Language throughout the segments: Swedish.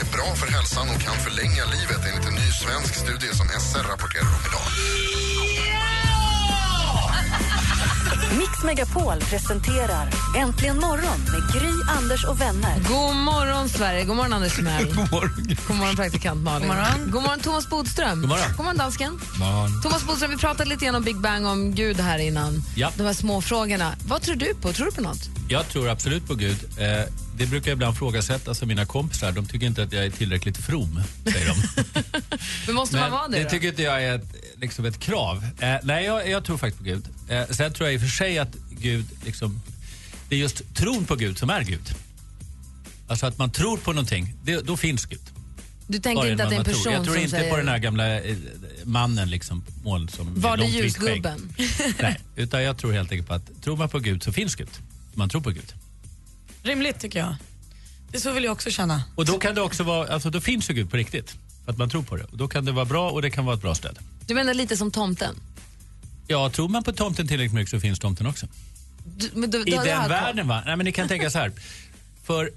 är bra för hälsan och kan förlänga livet enligt en ny svensk studie som SR rapporterar om idag. Mix Megapol presenterar Äntligen morgon med Gry, Anders och vänner. God morgon, Sverige. God morgon, Anders Timell. God morgon. God morgon, praktikant Malin. God morgon, God morgon Thomas Bodström. God morgon. God morgon, dansken. morgon. Thomas Bodström, vi pratade lite grann om Big Bang, om Gud här innan. Ja. De här små frågorna. Vad tror du på? Tror du på något? Jag tror absolut på Gud. Eh, det brukar jag ibland ifrågasättas av mina kompisar. De tycker inte att jag är tillräckligt from, säger de. Men måste man vara det det då? tycker inte jag är ett, liksom ett krav. Eh, nej, jag, jag tror faktiskt på Gud. Eh, sen tror jag i och för sig att Gud, liksom, det är just tron på Gud som är Gud. Alltså att man tror på någonting, det, då finns Gud. Du tänker Bara inte att det är en man tror. person Jag tror som inte säger... på den här gamla eh, mannen liksom, mål som Var det långt vitt skägg. ljusgubben? Nej, utan jag tror helt enkelt på att tror man på Gud så finns Gud. Man tror på Gud. Rimligt tycker jag. Det så vill jag också känna. Och då kan det också vara, alltså då finns ju Gud på riktigt. För att man tror på det. Och då kan det vara bra och det kan vara ett bra stöd. Du menar lite som tomten? Ja, tror man på tomten tillräckligt mycket så finns tomten också. Du, men då, I den världen va? Nej men ni kan tänka så här. För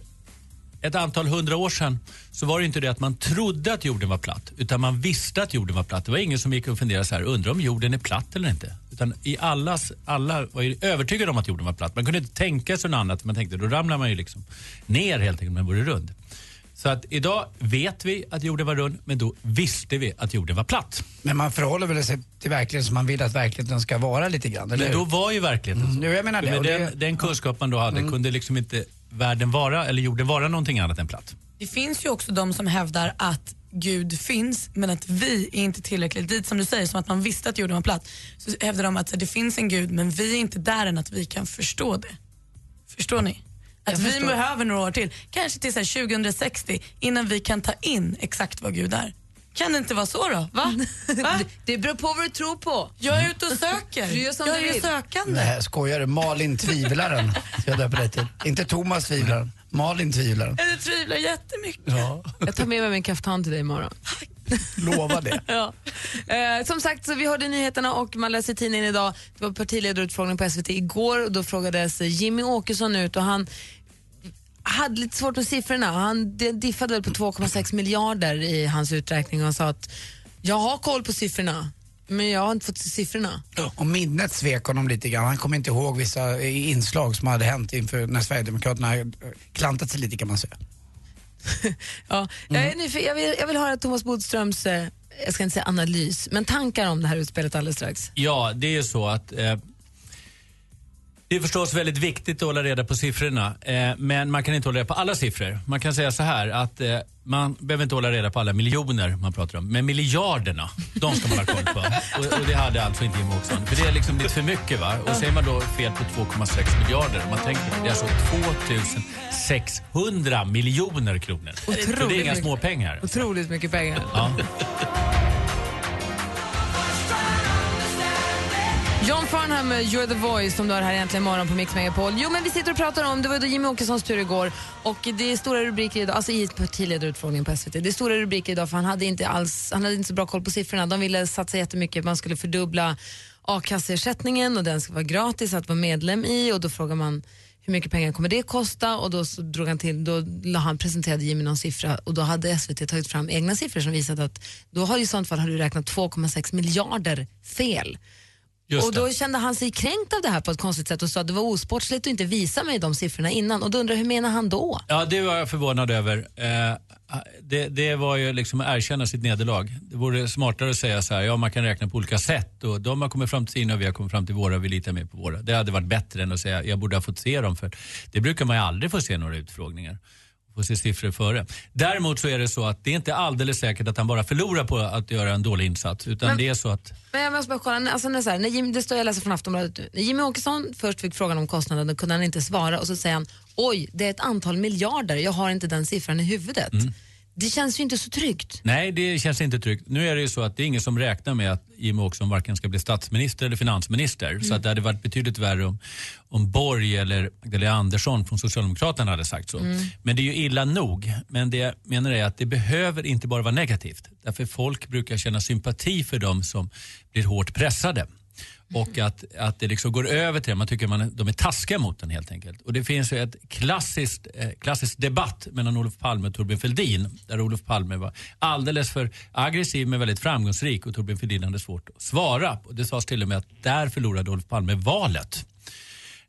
ett antal hundra år sedan så var det inte det att man trodde att jorden var platt. Utan man visste att jorden var platt. Det var ingen som gick och funderade så här, undrar om jorden är platt eller inte. Utan i allas, alla var ju övertygade om att jorden var platt. Man kunde inte tänka sig något annat. Man tänkte, då ramlar man ju liksom ner helt enkelt om den vore rund. Så att idag vet vi att jorden var rund, men då visste vi att jorden var platt. Men man förhåller väl sig till verkligheten som man vill att verkligheten ska vara lite grann, eller Men hur? då var ju verkligheten så. Mm, jo, jag menar det. Med och det- den, den kunskap man då hade kunde liksom inte världen vara, eller jorden vara någonting annat än platt. Det finns ju också de som hävdar att Gud finns men att vi är inte tillräckligt dit. Som du säger, som att man visste att jorden var platt. Så hävdar de att det finns en Gud men vi är inte där än att vi kan förstå det. Förstår ni? Att vi behöver några år till, kanske till så här 2060 innan vi kan ta in exakt vad Gud är. Kan det inte vara så då? Va? Va? Det beror på vad du tror på. Jag är ute och söker. Du gör som jag du är vill. sökande. Nej, skojar du? Malin Tvivlaren ska jag döpa dig till. Inte Thomas Tvivlaren, Malin Tvivlaren. Jag tvivlar jättemycket. Ja, Jag tar med mig min kaftan till dig imorgon. lova det. Ja. Eh, som sagt, så vi hörde nyheterna och man läser i tidningen idag. Det var partiledarutfrågning på SVT igår och då frågades Jimmy Åkesson ut och han hade lite svårt med siffrorna. Han diffade väl på 2,6 miljarder i hans uträkning och sa att jag har koll på siffrorna men jag har inte fått se siffrorna. Och minnet svek honom lite grann. Han kom inte ihåg vissa eh, inslag som hade hänt inför när Sverigedemokraterna eh, klantat sig lite kan man säga. Ja, jag, är nyfiken, jag, vill, jag vill höra Thomas Bodströms, eh, jag ska inte säga analys, men tankar om det här utspelet alldeles strax. Ja, det är ju så att eh, det är förstås väldigt viktigt att hålla reda på siffrorna, eh, men man kan inte hålla reda på alla siffror. Man kan säga så här att eh, man behöver inte hålla reda på alla miljoner man pratar om, men miljarderna, de ska man ha koll på. Och, och det hade alltså inte Jimmie Åkesson, för det är liksom lite för mycket va. Och säger man då fel på 2,6 miljarder, man tänker, det är alltså 2600 miljoner kronor. Så det är inga mycket. små pengar. Otroligt mycket pengar. Ja. John Farnham med You're the voice som du har här egentligen imorgon på Mix Megapol. Jo men vi sitter och pratar om, det var då Jimmy Åkessons tur igår och det är stora rubriker idag, alltså i partiledarutfrågningen på SVT. Det är stora rubriker idag för han hade inte alls, han hade inte så bra koll på siffrorna. De ville satsa jättemycket, man skulle fördubbla a-kasseersättningen och den ska vara gratis att vara medlem i och då frågar man hur mycket pengar kommer det kosta? Och då så drog han till, då la han presenterade Jimmy någon siffra och då hade SVT tagit fram egna siffror som visade att då har i sånt fall har du räknat 2,6 miljarder fel. Just och det. då kände han sig kränkt av det här på ett konstigt sätt och sa att det var osportsligt att inte visa mig de siffrorna innan. Och då undrar hur menar han då? Ja, det var jag förvånad över. Eh, det, det var ju liksom att erkänna sitt nederlag. Det vore smartare att säga så här, ja man kan räkna på olika sätt och de har kommit fram till sina och vi har kommit fram till våra och vi litar mer på våra. Det hade varit bättre än att säga, jag borde ha fått se dem för det brukar man ju aldrig få se några utfrågningar. Få se siffror före. Däremot så är det så att det är inte alldeles säkert att han bara förlorar på att göra en dålig insats utan Men- det är så att Men jag måste bara kolla, alltså när, så här, när Jim, det står jag läser från Aftonbladet nu. När Jimmy Åkesson först fick frågan om kostnaden kunde han inte svara och så säger han oj, det är ett antal miljarder, jag har inte den siffran i huvudet. Det känns ju inte så tryggt. Nej, det känns inte tryggt. Nu är det ju så att det är ingen som räknar med att Jimmie Åkesson varken ska bli statsminister eller finansminister. Så att det hade varit betydligt värre om, om Borg eller Magdalena Andersson från Socialdemokraterna hade sagt så. Men det är ju illa nog. Men det jag menar är att det behöver inte bara vara negativt. Därför folk brukar känna sympati för dem som blir hårt pressade. Och att, att det liksom går över till det. Man tycker man, de är taskiga mot den helt enkelt. Och det finns ju ett klassiskt, eh, klassiskt debatt mellan Olof Palme och Torbjörn Fälldin. Där Olof Palme var alldeles för aggressiv men väldigt framgångsrik och Torbjörn Fälldin hade svårt att svara. Och det sades till och med att där förlorade Olof Palme valet.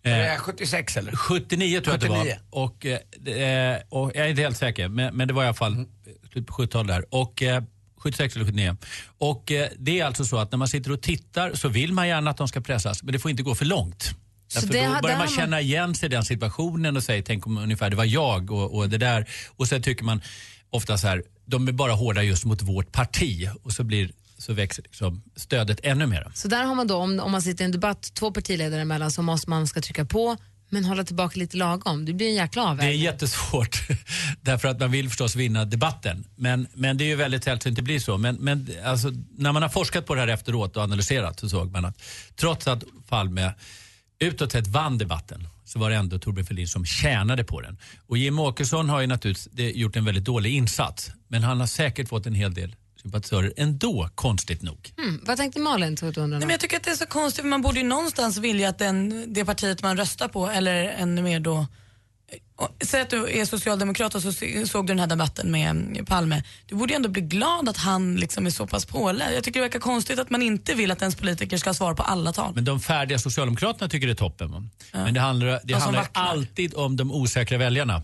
Det 76 eller? 79 tror jag att det 79. var. Och, eh, det- och jag är inte helt säker, men, men det var i alla fall Mm. slutet på 70-talet där. Och, eh, 76 eller 79. Och eh, det är alltså så att när man sitter och tittar så vill man gärna att de ska pressas, men det får inte gå för långt. Därför det då börjar man- känna igen sig i den situationen och säger tänk om ungefär det var jag och, och det där. Och sen tycker man ofta så här, de är bara hårda just mot vårt parti och så, blir, så växer liksom stödet ännu mer. Så där har man då, om, om man sitter i en debatt, två partiledare emellan, så måste man ska trycka på men hålla tillbaka lite lagom. Det blir en jäkla Det är avvägning. jättesvårt därför att man vill förstås vinna debatten. Men, men det är ju väldigt sällsynt det blir så. Men, men alltså, när man har forskat på det här efteråt och analyserat så såg man att trots att Palme utåt sett vann debatten så var det ändå Torbjörn Fälldin som tjänade på den. Och Jim Åkesson har ju naturligtvis gjort en väldigt dålig insats. Men han har säkert fått en hel del sympatisörer ändå, konstigt nog. Mm, vad tänkte Malin? Tog Nej, men jag tycker att det är så konstigt, för man borde ju någonstans vilja att den, det partiet man röstar på, eller ännu mer då och Säg att du är socialdemokrat och så såg du den här debatten med mm, Palme. Du borde ju ändå bli glad att han liksom är så pass påläst. Jag tycker det verkar konstigt att man inte vill att ens politiker ska svara på alla tal. Men de färdiga Socialdemokraterna tycker det är toppen. Va? Men det handlar, det handlar vacklar. alltid om de osäkra väljarna.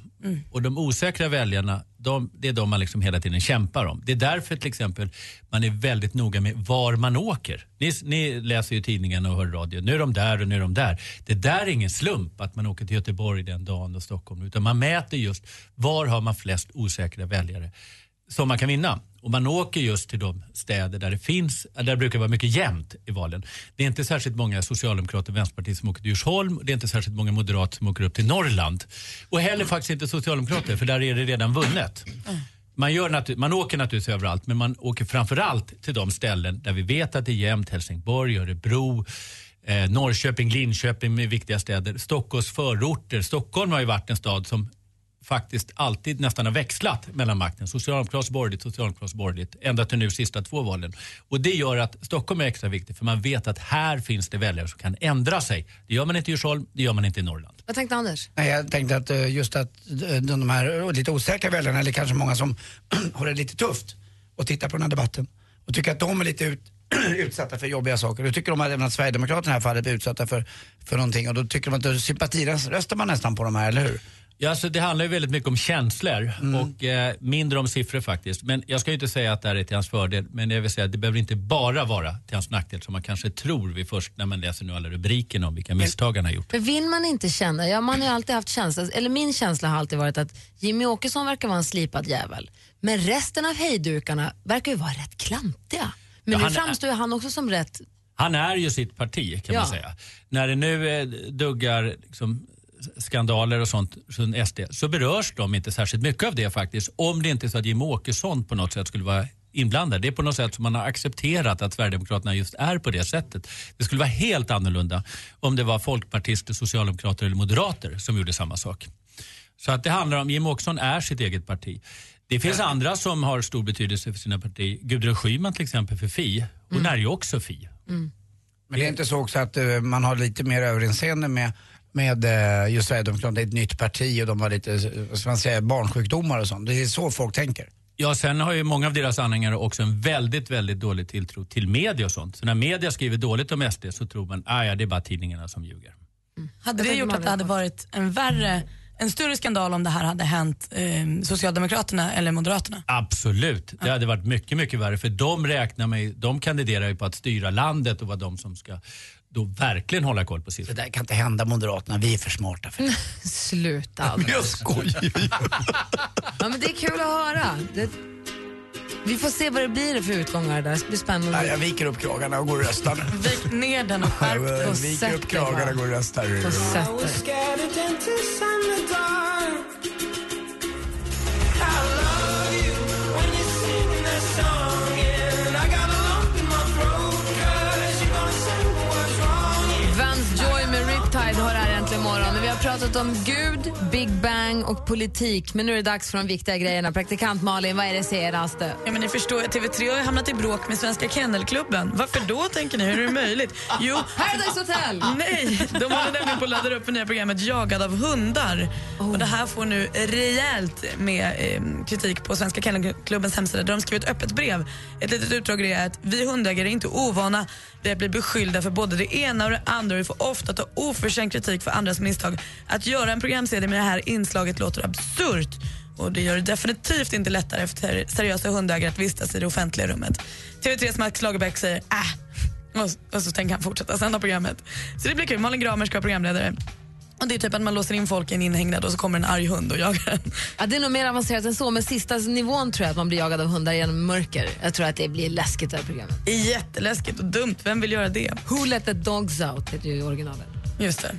Och de osäkra väljarna, de, det är de man liksom hela tiden kämpar om. Det är därför till exempel man är väldigt noga med var man åker. Ni, ni läser ju tidningen och hör radio. Nu är de där och nu är de där. Det där är ingen slump att man åker till Göteborg den dagen och Stockholm. Utan man mäter just var har man flest osäkra väljare som man kan vinna. Och man åker just till de städer där det finns, där det brukar vara mycket jämnt i valen. Det är inte särskilt många socialdemokrater och vänsterpartister som åker till Djursholm det är inte särskilt många moderater som åker upp till Norrland. Och heller faktiskt inte socialdemokrater för där är det redan vunnet. Man, gör man åker naturligtvis överallt men man åker framförallt till de ställen där vi vet att det är jämnt. Helsingborg, Örebro, eh, Norrköping, Linköping med viktiga städer. Stockholms förorter. Stockholm har ju varit en stad som faktiskt alltid nästan har växlat mellan makten. Socialdemokratiskt borgerligt, socialdemokratiskt borgerligt. Ända till nu sista två valen. Och det gör att Stockholm är extra viktigt för man vet att här finns det väljare som kan ändra sig. Det gör man inte i Djursholm, det gör man inte i Norrland. Vad tänkte Anders? Nej, jag tänkte att eh, just att eh, de här lite osäkra väljarna, eller kanske många som har det lite tufft och tittar på den här debatten och tycker att de är lite ut, utsatta för jobbiga saker. Då tycker de att även att Sverigedemokraterna i det här fallet är utsatta för, för någonting och då tycker de att sympatiröstar man nästan på de här, eller hur? Ja, alltså det handlar ju väldigt mycket om känslor och eh, mindre om siffror faktiskt. Men jag ska ju inte säga att det här är till hans fördel, men jag vill säga att det behöver inte bara vara till hans nackdel som man kanske tror vid först när man läser nu alla rubrikerna om vilka misstag han har gjort. För vill man inte känna, ja man har ju alltid haft känsla, eller min känsla har alltid varit att Jimmy Åkesson verkar vara en slipad jävel. Men resten av hejdukarna verkar ju vara rätt klantiga. Men Ja, nu han framstår ju han också som rätt, Han är ju sitt parti kan Ja. man säga. När det nu eh, duggar liksom, skandaler och sånt från SD så berörs de inte särskilt mycket av det faktiskt. Om det inte är så att Jimmie Åkesson på något sätt skulle vara inblandad. Det är på något sätt som man har accepterat att Sverigedemokraterna just är på det sättet. Det skulle vara helt annorlunda om det var folkpartister, socialdemokrater eller moderater som gjorde samma sak. Så att det handlar om, Jimmie Åkesson är sitt eget parti. Det finns andra som har stor betydelse för sina partier. Gudrun Schyman till exempel för Fi. Hon är ju också Fi. Men det är inte så också att eh, man har lite mer överinseende med med eh, just Sverigedemokraterna, det är ett nytt parti och de har lite, vad ska man säga, barnsjukdomar och sånt. Det är så folk tänker. Ja, sen har ju många av deras anhängare också en väldigt, väldigt dålig tilltro till media och sånt. Så när media skriver dåligt om SD så tror man, ah, ja det är bara tidningarna som ljuger. Hade det gjort att det hade varit en värre, en större skandal om det här hade hänt eh, Socialdemokraterna eller Moderaterna? Absolut, det hade varit mycket, mycket värre för de räknar med, de kandiderar ju på att styra landet och vara de som ska då verkligen hålla koll på Det siffrorna. där kan inte hända Moderaterna, vi är för smarta för det. sluta Anders. Jag skojar ju. Ja men det är kul att höra. Det, vi får se vad det blir för utgångar där, det blir spännande. Nej, jag viker upp kragarna och går och röstar nu. Vik ner den och skärp dig. Jag och viker sätt upp dig kragarna bara. och går och röstar. Och sätt dig. Pratat om Gud, Big Bang och politik. Men nu är det dags för de viktiga grejerna. Praktikant Malin, vad är det senaste? Ja, men ni förstår, TV3 har hamnat i bråk med Svenska Kennelklubben. Varför då, tänker ni? Hur är det möjligt? Jo, Paradise Hotel! Nej, de håller nämligen på att ladda upp det nya programmet Jagad av hundar. Och Det här får nu rejält med eh, kritik på Svenska Kennelklubbens hemsida. Där de skriver ett öppet brev. Ett litet utdrag är att vi hundägare är inte ovana vid att bli beskyllda för både det ena och det andra. Vi får ofta ta oförtjänt kritik för andras misstag. Att göra en programserie med det här inslaget låter absurt. Och Det gör det definitivt inte lättare för seriösa hundägare att vistas i det offentliga rummet. TV3s Max Lagerbäck säger äh, och, och så tänker han fortsätta sända programmet. Så det blir kul. Malin Gramer ska vara programledare. Och det är typ att man låser in folk i en inhägnad och så kommer en arg hund och jagar en. Ja, det är nog mer avancerat än så, men sista nivån tror jag att man blir jagad av hundar genom mörker. Jag tror att det blir läskigt det här programmet. Jätteläskigt och dumt. Vem vill göra det? Who let the dogs out heter ju originalet. Just det.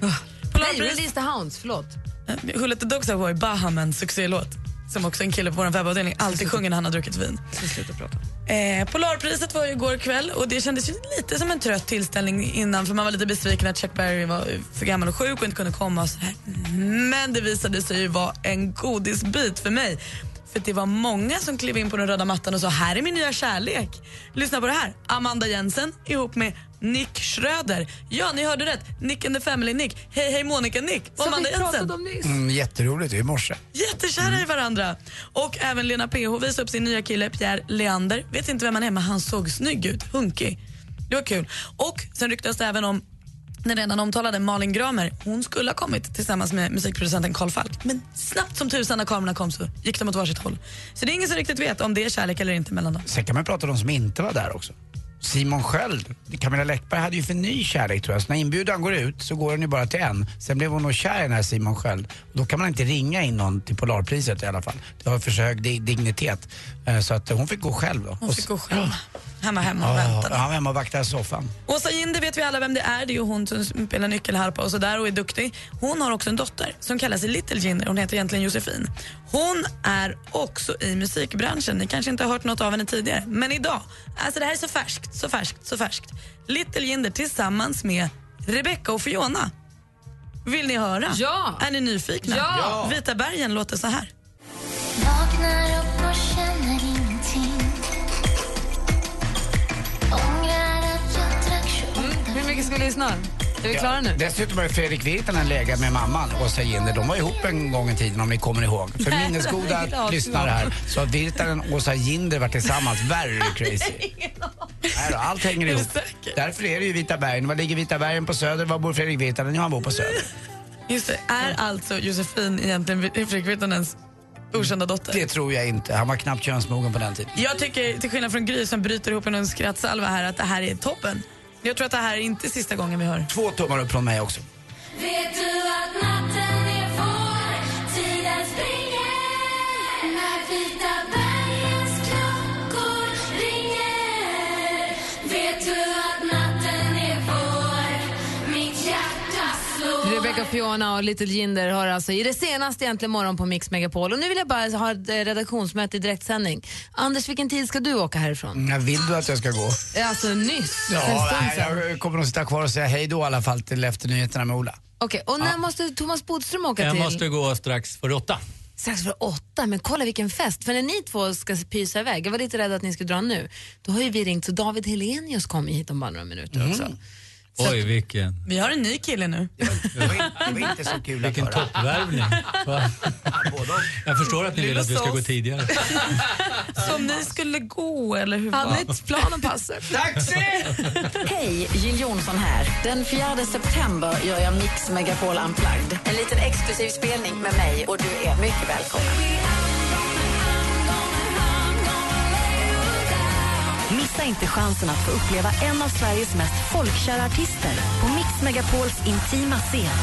Nej, Release the Hounds, förlåt. Who let the dogs out var ju Bahamens succélåt som också en kille på vår webbavdelning alltid sjunger när han har druckit vin. Eh, Polarpriset var ju igår kväll och det kändes lite som en trött tillställning innan för man var lite besviken att Chuck Berry var för gammal och sjuk och inte kunde komma. Och så här. Men det visade sig ju vara en godisbit för mig. För det var många som klev in på den röda mattan och sa här är min nya kärlek. Lyssna på det här. Amanda Jensen ihop med Nick Schröder. Ja, ni hörde rätt. Nick and the Family Nick. Hej, hej Monica Nick. Som Amanda vi pratade Jensen. om nyss. Mm, jätteroligt, i morse. Jättekära i varandra. Och även Lena PH visade upp sin nya kille Pierre Leander. Vet inte vem han är, men han såg snygg ut. Hunkig. Det var kul. Och sen ryktas det även om den redan omtalade Malin Gramer. Hon skulle ha kommit tillsammans med musikproducenten Carl Falk. Men snabbt som tusan när kamerorna kom så gick de åt varsitt håll. Så det är ingen som riktigt vet om det är kärlek eller inte mellan dem. Sen kan man prata om de som inte var där också. Simon Sköld, Camilla Läckberg hade ju för ny kärlek tror jag. Så när inbjudan går ut så går den ju bara till en. Sen blev hon nog kär i den här Simon Sköld. Då kan man inte ringa in någon till Polarpriset i alla fall. Det har för hög di- dignitet. Eh, Så att hon fick gå själv då. Hon fick gå själv. Hemma, hemma och Ja, väntade. han var hemma och vaktade soffan. Åsa Jinder vet vi alla vem det är. Det är ju hon som spelar nyckelharpa och sådär och är duktig. Hon har också en dotter som kallar sig Little Jinder. Hon heter egentligen Josefin. Hon är också i musikbranschen. Ni kanske inte har hört något av henne tidigare. Men idag, alltså det här är så färskt, så färskt, så färskt. Little Jinder tillsammans med Rebecca och Fiona. Vill ni höra? Ja. Är ni nyfikna? Ja. Vita bergen låter så här. Vaknar 28 Hur mycket ska vi lyssna? Är vi klara nu? Dessutom har Fredrik Virtanen legat med mamman, Åsa Jinder. De var ihop en gång i tiden om ni kommer ihåg. För Nej, minnesgoda lyssnare här så har Virtanen och Åsa Jinder varit tillsammans. Very crazy. Nej då, allt hänger ihop. Därför är det ju Vita bergen. Var ligger Vita bergen på Söder? Var bor Fredrik Virtanen? Ja, han bor på Söder. Just det, är alltså Josefin egentligen Fredrik Virtanens okända dotter? Det tror jag inte. Han var knappt könsmogen på den tiden. Jag tycker, till skillnad från Gry som bryter ihop en skrattsalva här, att det här är toppen. Jag tror att det här är inte sista gången vi hör. Två tummar upp från mig också. Vet du att Fiona och Little Jinder har alltså i det senaste egentligen morgon på Mix Megapol. Och nu vill jag bara ha ett eh, redaktionsmöte i direktsändning. Anders, vilken tid ska du åka härifrån? Ja, vill du att jag ska gå? Eh, Alltså nyss, Ja, nej, jag kommer nog sitta kvar och säga hej då i alla fall till efter nyheterna med Ola. Okej, och när måste Thomas Bodström åka Jag till? måste gå strax för åtta. Strax för åtta, men kolla vilken fest. För när ni två ska pysa iväg, jag var lite rädd att ni skulle dra nu, då har ju vi ringt så David Helenius kommer hit om bara några minuter Mm. också. Oj, vilken, Vi har en ny kille nu. Det var, inte, det var inte så kul att vilken toppvärvning. Jag förstår att ni vill att vi ska gå tidigare. Så om ni skulle gå, eller hur var Hade ni planen passar? Taxi! Hej, Jill Johnson här. Den 4 september gör jag Mix Megapol Unplugged. En liten exklusiv spelning med mig och du är mycket välkommen. Missa inte chansen att få uppleva en av Sveriges mest folkkära artister på Mix Megapols intima scen.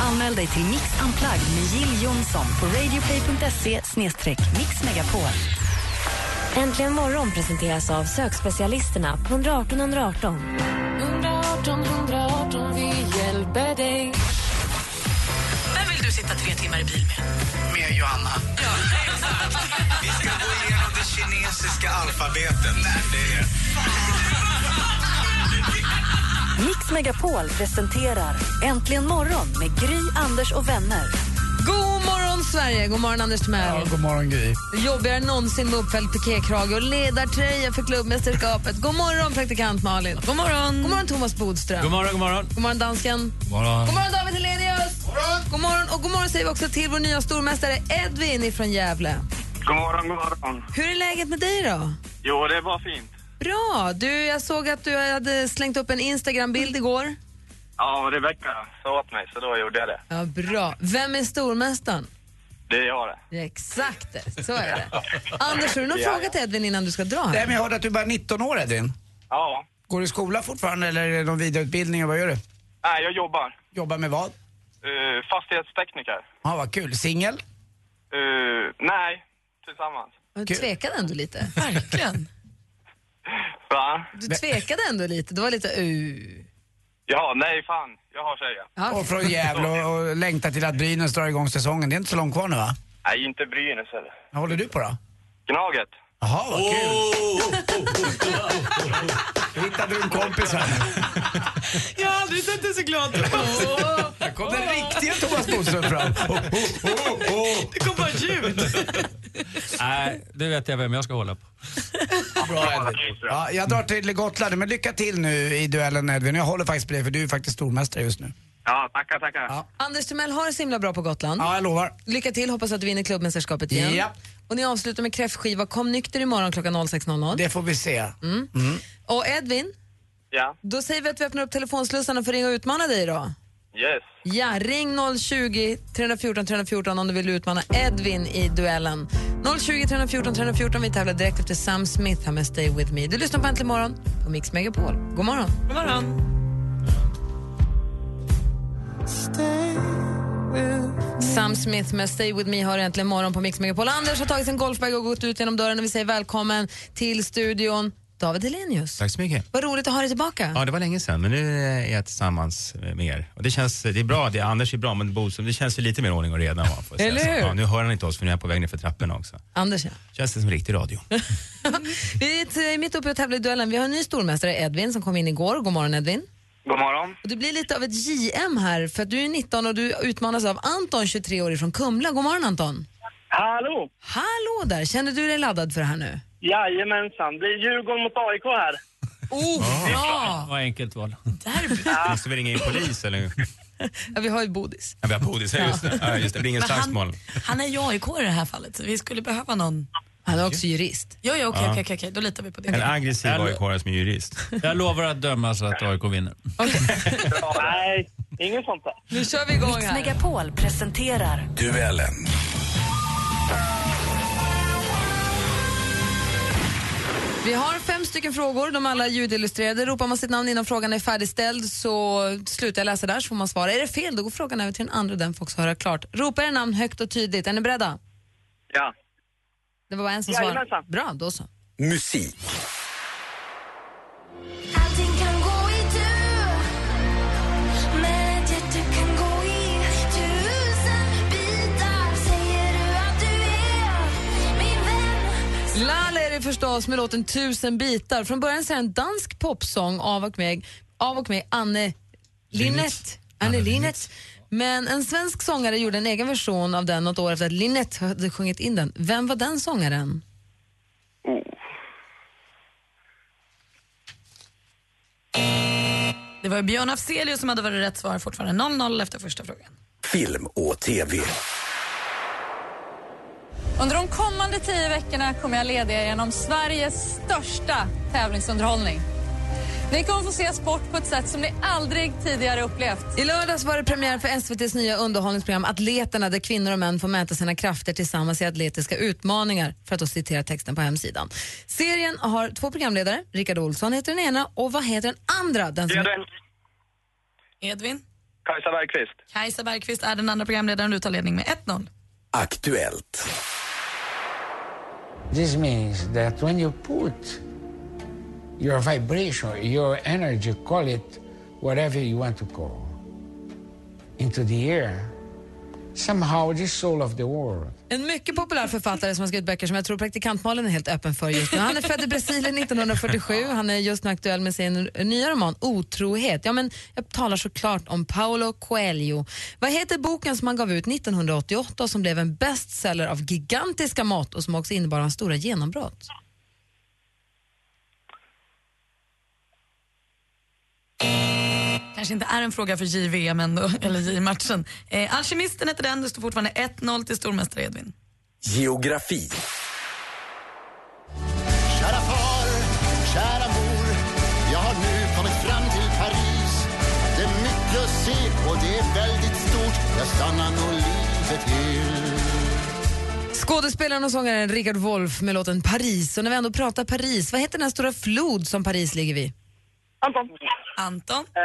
Anmäl dig till Mix Unplugged med Jill Johnson på radioplay.se mixmegapol. Äntligen morgon presenteras av sökspecialisterna på 118 118 118 118, vi hjälper dig Vem vill du sitta tre timmar i bil med? Med Johanna. Vi ska gå igenom det kinesiska alfabetet. Det är... Mix Megapol presenterar Äntligen morgon med Gry, Anders och vänner. God morgon, Sverige! God morgon, Anders Timell. Ja, god morgon Gry. Jobbigare än någonsin med uppfälld pikékrage och ledartröja för klubbmästerskapet. God morgon, praktikant Malin. God morgon, god morgon Thomas Bodström. God morgon, god morgon. God morgon, dansken. God morgon. God morgon, David Helenius. God morgon. Och god morgon säger vi också till vår nya stormästare Edvin från Gävle. God morgon, god morgon. Hur är läget med dig då? Jo, det var fint. Bra. Du, jag såg att du hade slängt upp en Instagram-bild igår. Ja, Rebecka sa åt mig, så då gjorde jag det. Ja, bra. Vem är stormästaren? Det är jag det. Exakt det, så är det. Anders, har du någon Ja, fråga till Edvin innan du ska dra? Nej, men jag hörde att du är bara 19 år Edvin. Ja. Går du i skola fortfarande eller är det någon vidareutbildning? och Vad gör du? Nej, jag jobbar. Jobbar med vad? Uh, fastighetstekniker. Ja, vad kul. Singel? Uh, nej, tillsammans. Du tvekade ändå lite. Verkligen. Va? Du tvekade ändå lite. Det var lite uh. Ja, nej fan. Jag har tjejen. Ja. Och från Gävle och, och längtar till att Brynäs drar igång säsongen. Det är inte så långt kvar nu va? Nej, inte Brynäs eller. Vad håller du på då? Gnaget. Jaha, vad kul. Då hittade du en kompis här. Jag har aldrig sett dig så glad. Här kom den riktiga Thomas Bodström fram. Det kom bara ljud. Nej, det vet jag vem jag ska hålla på. Bra Edvin. Ja, jag drar till Gotland, men lycka till nu i duellen Edvin. Jag håller faktiskt på dig för du är faktiskt stormästare just nu. Ja, tackar, tackar. Ja. Anders Timell har det så himla bra på Gotland. Ja, jag lovar. Lycka till, hoppas att du vinner klubbmästerskapet igen. Ja. Och ni avslutar med kräftskiva. Kom nykter imorgon klockan 06.00. Det får vi se. Mm. Och Edvin, Ja. då säger vi att vi öppnar upp telefonslussarna för att ringa och utmana dig då. Yes. Ja, ring 020 314 314 om du vill utmana Edvin i duellen. 020 314 314. Vi tävlar direkt efter Sam Smith här med Stay With Me. Du lyssnar på Äntligen morgon på Mix Megapol. God morgon. God morgon. Sam Smith med Stay With Me har äntligen morgon på Mix Megapol. Anders har tagit sin golfbag och gått ut genom dörren och vi säger välkommen till studion. David Helenius. Tack så mycket. Vad roligt att ha dig tillbaka. Ja, det var länge sedan, men nu är jag tillsammans med er. Och det känns, det är bra, det, Anders är bra, men Boström, det känns ju lite mer ordning och reda. va, får. Eller hur? Ja, nu hör han inte oss för nu är jag på väg ner för trapporna också. Anders, ja. Känns det som riktig radio. Vi är mitt uppe i att tävla i duellen. Vi har en ny stormästare, Edvin, som kom in igår. God morgon Edvin. God morgon. Och det blir lite av ett JM här, för att du är 19 och du utmanas av Anton, 23 år från Kumla. God morgon Anton. Hallå! Hallå där! Känner du dig laddad för det här nu? Jajamensan. Det är Djurgården mot AIK här. Oh, bra! Vad enkelt val. Måste vi ringa in polis eller? Ja, vi har ju bodis. Ja, vi har bodis, ja. just det. Ja, just det. det blir ingen Men han- slagsmål. Han är ju AIK i det här fallet, så vi skulle behöva någon... Han är också jurist. Ja, ja, okej, Ja. okej, okej, okej, då litar vi på det. En aggressiv Eller- AIK som är jurist. Jag lovar att döma så att AIK vinner. Nej, ingen sånt där. Nu kör vi igång Mix här. Megapol presenterar Duellen. Vi har fem stycken frågor, de är alla ljudillustrerade. Ropar man sitt namn innan frågan är färdigställd så slutar jag läsa där så får man svara. Är det fel då går frågan över till den andra och den får också höra klart. Ropa era namn högt och tydligt. Är ni beredda? Ja. Det var bara en som svarade. Bra, då så. Musik. Du är det förstås med låten Tusen bitar. Från början så är en dansk popsång av och med, av och med Anne Linnet. Anne Linnet. Men en svensk sångare gjorde en egen version av den något år efter att Linnet hade sjungit in den. Vem var den sångaren? Det var Björn Afzelius som hade varit rätt svar fortfarande. 0-0 efter första frågan. Film och TV. Under de kommande tio veckorna kommer jag leda er genom Sveriges största tävlingsunderhållning. Ni kommer få se sport på ett sätt som ni aldrig tidigare upplevt. I lördags var det premiär för SVTs nya underhållningsprogram Atleterna där kvinnor och män får mäta sina krafter tillsammans i atletiska utmaningar, för att då citera texten på hemsidan. Serien har två programledare, Rickard Olsson heter den ena och vad heter den andra? Den som... Edvin. Edvin. Kajsa Bergqvist. Kajsa Bergqvist är den andra programledaren du tar ledning med 1-0. Aktuellt. This means that when you put your vibration, your energy, call it whatever you want to call, into the air, somehow the soul of the world. En mycket populär författare som har skrivit böcker som jag tror praktikantmalen är helt öppen för just nu. Han är född i Brasilien 1947. Han är just nu aktuell med sin nya roman Otrohet. Ja, men jag talar såklart om Paulo Coelho. Vad heter boken som han gav ut 1988 och som blev en bestseller av gigantiska mått och som också innebar hans stora genombrott? Kanske inte är en fråga för JVM ändå, eller J-matchen. Eh, Alkemisten heter den, det står fortfarande 1-0 till stormästare Edvin. Geografi. Kära far, kära mor, jag har nu kommit fram till Paris. Det är mycket att se och det är väldigt stort. Jag stannar nog livet till. Skådespelaren och sångaren Richard Wolff med låten Paris. Och när vi ändå pratar Paris, vad heter den här stora flod som Paris ligger vid? Anton. Anton? Eh,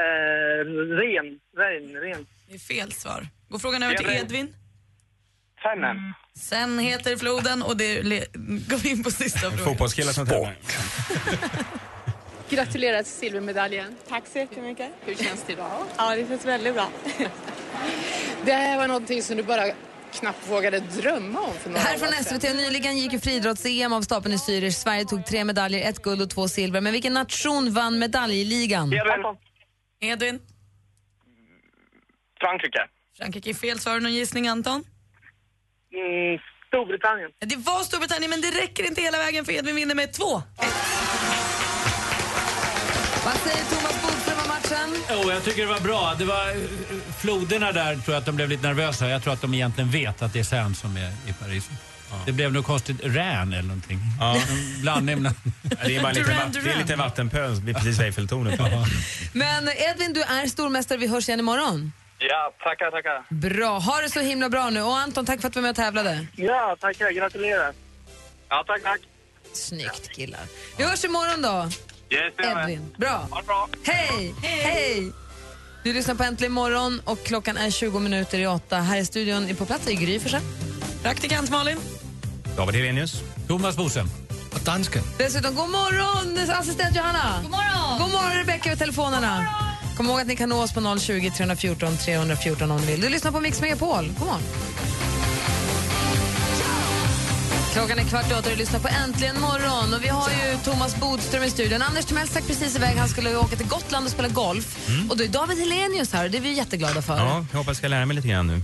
ren. Ren. Ren. Det är fel svar. Går frågan över till. Edvin. Sennen. Sen heter floden och det le- går vi in på sista frågan. Fotbollskillar som tävlar. Gratulerar till silvermedaljen. Tack så jättemycket. Hur känns det idag? Ja, det känns väldigt bra. Det här var någonting som du bara knappt vågade drömma om för Det några här från. SVT nyligen gick ju friidrotts-EM av stapeln i Zürich. Sverige tog tre medaljer, ett guld och två silver. Men vilken nation vann medaljligan? Edvin? Frankrike. Frankrike är fel. Svar någon gissning Anton? Mm, Storbritannien. Det var Storbritannien men det räcker inte hela vägen för Edvin vinner med två. Vad säger Thomas Bodström matchen? Jo, jag tycker det var bra. Det var eh, floderna där tror jag att de blev lite nervösa. Jag tror att de egentligen vet att det är Seine som är i Paris. Det blev något konstigt Rän eller någonting. Ja. Blandning mellan... Det är, bara lite, vatt- det är lite vattenpöl, det blir precis Eiffeltornet. Men Edvin, du är stormästare. Vi hörs igen imorgon. Ja, tackar, tackar. Bra. Ha det så himla bra nu. Och Anton, tack för att du var med och tävlade. Ja, tackar. Gratulerar. Ja, tack, tack. Snyggt killar. Vi hörs imorgon då. Yes. Edvin. Bra. Ha det bra. Hej! Hej! Du lyssnar på Äntligen morgon och klockan är 20 minuter i åtta. Här i studion är på plats i Gry Forssell. Praktikant Malin. David Helenius. Thomas Bodström. Och dansken. Dessutom, god morgon assistent Johanna! God morgon! God morgon Rebecka vid telefonerna. Kom ihåg att ni kan nå oss på 020 314 314 om ni vill. Du lyssnar på Mix Megapol. God morgon! Klockan är kvart åtta och du lyssnar på Äntligen morgon. Och vi har ju Thomas Bodström i studion. Anders Timell stack precis iväg. Han skulle åka till Gotland och spela golf. Och då är David Helenius här och det är vi jätteglada för. Ja, jag hoppas jag ska lära mig lite grann nu.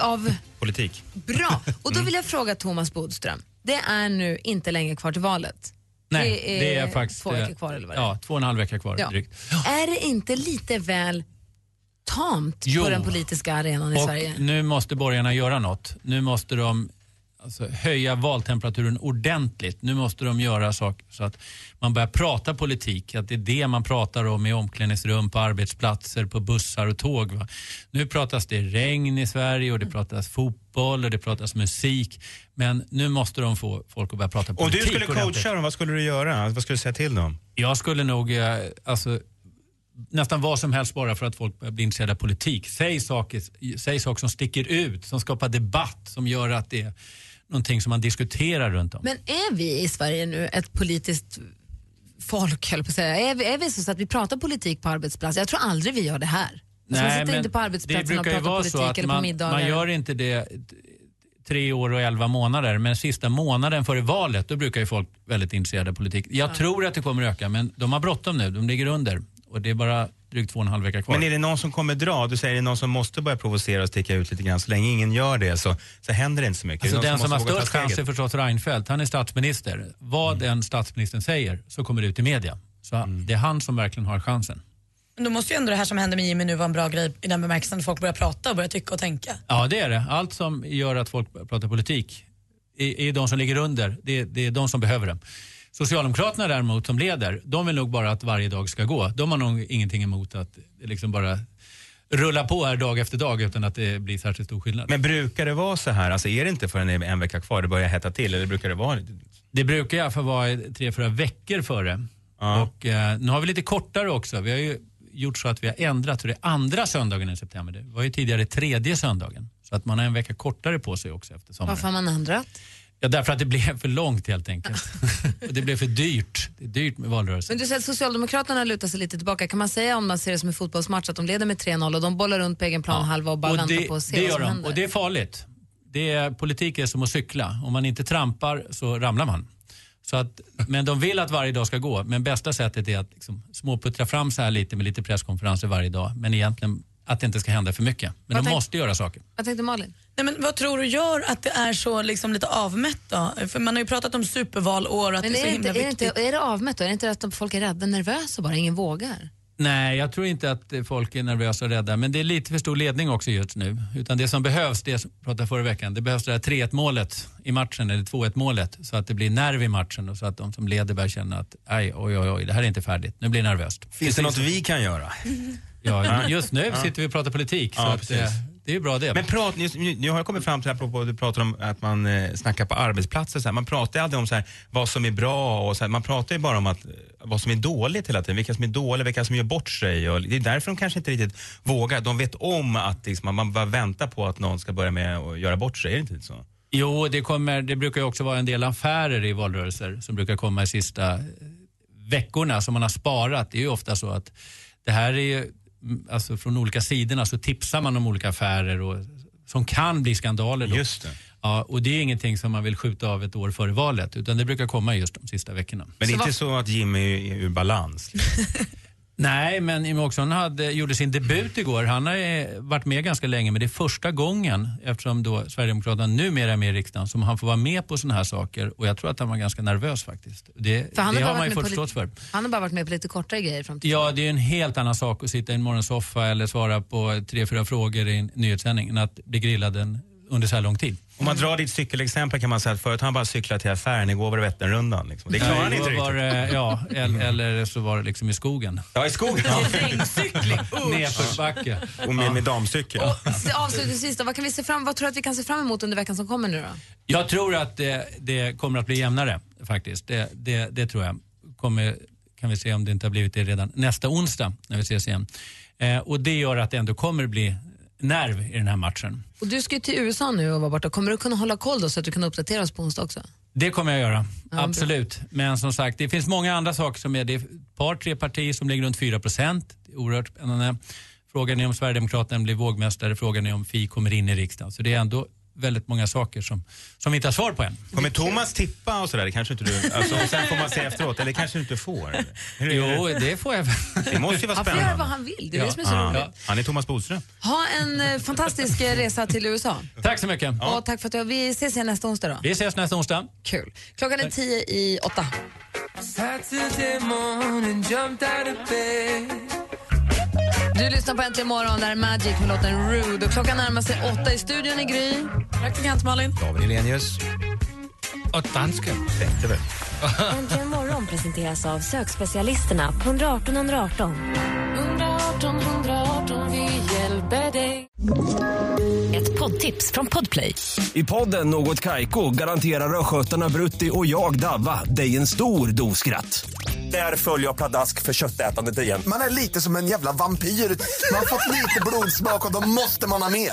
Av Politik. Bra. Och då vill jag fråga Thomas Bodström. Det är nu inte längre kvar till valet. Nej, det är, faktiskt... två veckor eh, kvar eller vad det är. Ja, två och en halv vecka kvar Ja. drygt. Är det inte lite väl tamt Jo. på den politiska arenan i Och Sverige? nu måste borgarna göra något. Nu måste de alltså, höja valtemperaturen ordentligt. Nu måste de göra saker så att man börjar prata politik. Att det är det man pratar om i omklädningsrum, på arbetsplatser, på bussar och tåg. Va? Nu pratas det regn i Sverige och det pratas fotboll och det pratas musik. Men nu måste de få folk att börja prata Om politik du skulle coacha dem, vad skulle du göra? Vad skulle du säga till dem? Jag skulle nog, eh, alltså, nästan vad som helst bara för att folk börjar bli intresserade av politik. Säg saker, säg saker som sticker ut, som skapar debatt, som gör att det någonting som man diskuterar runt om. Men är vi i Sverige nu ett politiskt folk, höll på att säga? Är vi, är vi så att vi pratar politik på arbetsplatser? Jag tror aldrig vi gör det här. Alltså, man sitter inte på arbetsplatsen och pratar politik så att eller på man, middagar. man gör inte det tre år och elva månader, men sista månaden före valet, då brukar ju folk väldigt intresserade av politik. Jag tror att det kommer öka, men de har bråttom nu, de ligger under och det är bara drygt två och en halv vecka kvar. Men är det någon som kommer dra? Du säger det är någon som måste börja provocera och sticka ut lite grann. Så länge ingen gör det så, så händer det inte så mycket. Alltså är den någon som har störst chans är förstås Reinfeldt. Han är statsminister. Vad Mm. den statsministern säger så kommer det ut i media. Så Mm. det är han som verkligen har chansen. Men då måste ju ändå det här som händer med Jimmy nu vara en bra grej i den bemärkelsen att folk börjar prata och börjar tycka och tänka. Ja, det är det. Allt som gör att folk pratar politik är, är de som ligger under. Det, det är de som behöver det. Socialdemokraterna däremot som leder, de vill nog bara att varje dag ska gå. De har nog ingenting emot att liksom bara rulla på här dag efter dag utan att det blir särskilt stor skillnad. Men brukar det vara så här? Alltså är det inte förrän det är en vecka kvar det börjar hetta till? Eller brukar det vara... Det brukar i alla fall vara tre, fyra veckor före. Och, eh, nu har vi lite kortare också. Vi har ju gjort så att vi har ändrat så det är andra söndagen i september. Det var ju tidigare tredje söndagen. Så att man har en vecka kortare på sig också efter sommaren. Varför har man ändrat? Ja, därför att det blev för långt helt enkelt. och det blev för dyrt. Det är dyrt med valrörelsen. Men du säger att Socialdemokraterna lutar sig lite tillbaka. Kan man säga om man ser det som en fotbollsmatch att de leder med 3-0 och de bollar runt på egen plan halva och bara väntar det, på att se det vad gör som de. händer? Och det är farligt. Det är, politik är som att cykla. Om man inte trampar så ramlar man. Så att, men de vill att varje dag ska gå. Men bästa sättet är att liksom småputtra fram så här lite med lite presskonferenser varje dag. Men egentligen att det inte ska hända för mycket. Men Vad de tänk- måste göra saker. Vad tänkte Malin? Nej, men vad tror du gör att det är så liksom, lite avmätt då? För man har ju pratat om supervalår och att Men det är så är, det himla inte, är, det viktigt. inte, är det avmätt då? Är det inte att folk är rädda, nervösa bara, ingen vågar? Nej, jag tror inte att eh, folk är nervösa och rädda. Men det är lite för stor ledning också just nu. Utan det som behövs, det som jag pratade förra veckan, det behövs det här 3-1 målet i matchen, eller 2-1 målet. Så att det blir nerv i matchen och så att de som leder börjar känna att aj, oj, oj, oj, det här är inte färdigt. Nu blir det nervöst. Finns det något vi kan göra? Ja, just nu sitter vi och pratar politik. Ja, så att, precis. eh, det är ju bra det. Men prat, nu, nu har jag kommit fram till, apropå du pratar om att man eh, snackar på arbetsplatser, så här, man pratar ju aldrig om så här, vad som är bra och så här, man pratar ju bara om att, eh, vad som är dåligt hela tiden, vilka som är dåliga, vilka som gör bort sig. Och det är därför de kanske inte riktigt vågar. De vet om att liksom, man bara väntar på att någon ska börja med att göra bort sig, är det inte så? Jo, det, kommer, det brukar ju också vara en del affärer i valrörelser som brukar komma i sista eh, veckorna som man har sparat. Det är ju ofta så att det här är ju, alltså från olika sidorna så tipsar man om olika affärer och, som kan bli skandaler. Då. Just det. Ja, och det är ingenting som man vill skjuta av ett år före valet utan det brukar komma just de sista veckorna. Men det är inte så att Jimmy är ur balans? Nej, men Jimmie Åkesson hade, gjorde sin debut igår. Han har varit med ganska länge, men det är första gången, eftersom då Sverigedemokraterna numera är med i riksdagen, som han får vara med på sådana här saker. Och jag tror att han var ganska nervös faktiskt. Det, För han det har man ju varit med fått på förståelse lite- för. Han har bara varit med på lite kortare grejer fram till Ja, det är en helt annan sak att sitta i en morgonsoffa eller svara på tre, fyra frågor i en nyhetssändning än att bli grillad en, under så här lång tid. Om man drar ditt cykelexempel kan man säga att förut har han bara cyklat till affären, igår var det Vätternrundan. Liksom. Det klarar han inte var riktigt. Ja, eller, eller så var det liksom i skogen. Ja, i skogen. Nedförsbacke. Och med, med damcykel. Avslutningsvis då, vad, kan vi se fram, vad tror du att vi kan se fram emot under veckan som kommer nu då? Jag tror att det, det kommer att bli jämnare faktiskt. Det, det, det tror jag. Kommer, kan vi se om det inte har blivit det redan nästa onsdag när vi ses igen. Eh, och det gör att det ändå kommer bli nerv i den här matchen. Och du ska ju till USA nu och vara borta. Kommer du kunna hålla koll då så att du kan uppdatera oss på onsdag också? Det kommer jag göra, Ja, absolut. Men som sagt, det finns många andra saker som är, det är ett par, tre partier som ligger runt 4 procent. Oerhört spännande. Frågan är om Sverigedemokraterna blir vågmästare, frågan är om Fi kommer in i riksdagen. Så det är ändå väldigt många saker som, som vi inte har svar på än. Kommer Thomas tippa och sådär? Det kanske inte du... Alltså, och sen får man se efteråt, eller kanske du inte får? Hur Jo, det får jag. Det måste ju vara Han får göra spännande. vad han vill, det är det som är så Ja. roligt. Han är Thomas Bodström. Ha en eh, fantastisk eh, resa till USA. Tack så mycket. Och tack för att du, vi ses igen nästa onsdag då. Vi ses nästa onsdag. Kul. Klockan är tio i åtta. Du lyssnar på Äntligen morgon, där är Magic med låten Rude. Och klockan närmar sig åtta i studion i Gry. Praktikant Malin. David Elenius. Och dansken. Väl. Äntligen morgon presenteras av sökspecialisterna på 118 118. 118 118, vi hjälper dig. Ett poddtips från Podplay. I podden Något Kaiko garanterar östgötarna Brutti och jag, Davva, dig en stor dos skratt. Där följer jag pladask för köttätandet igen. Man är lite som en jävla vampyr. Man har fått lite blodsmak och då måste man ha mer.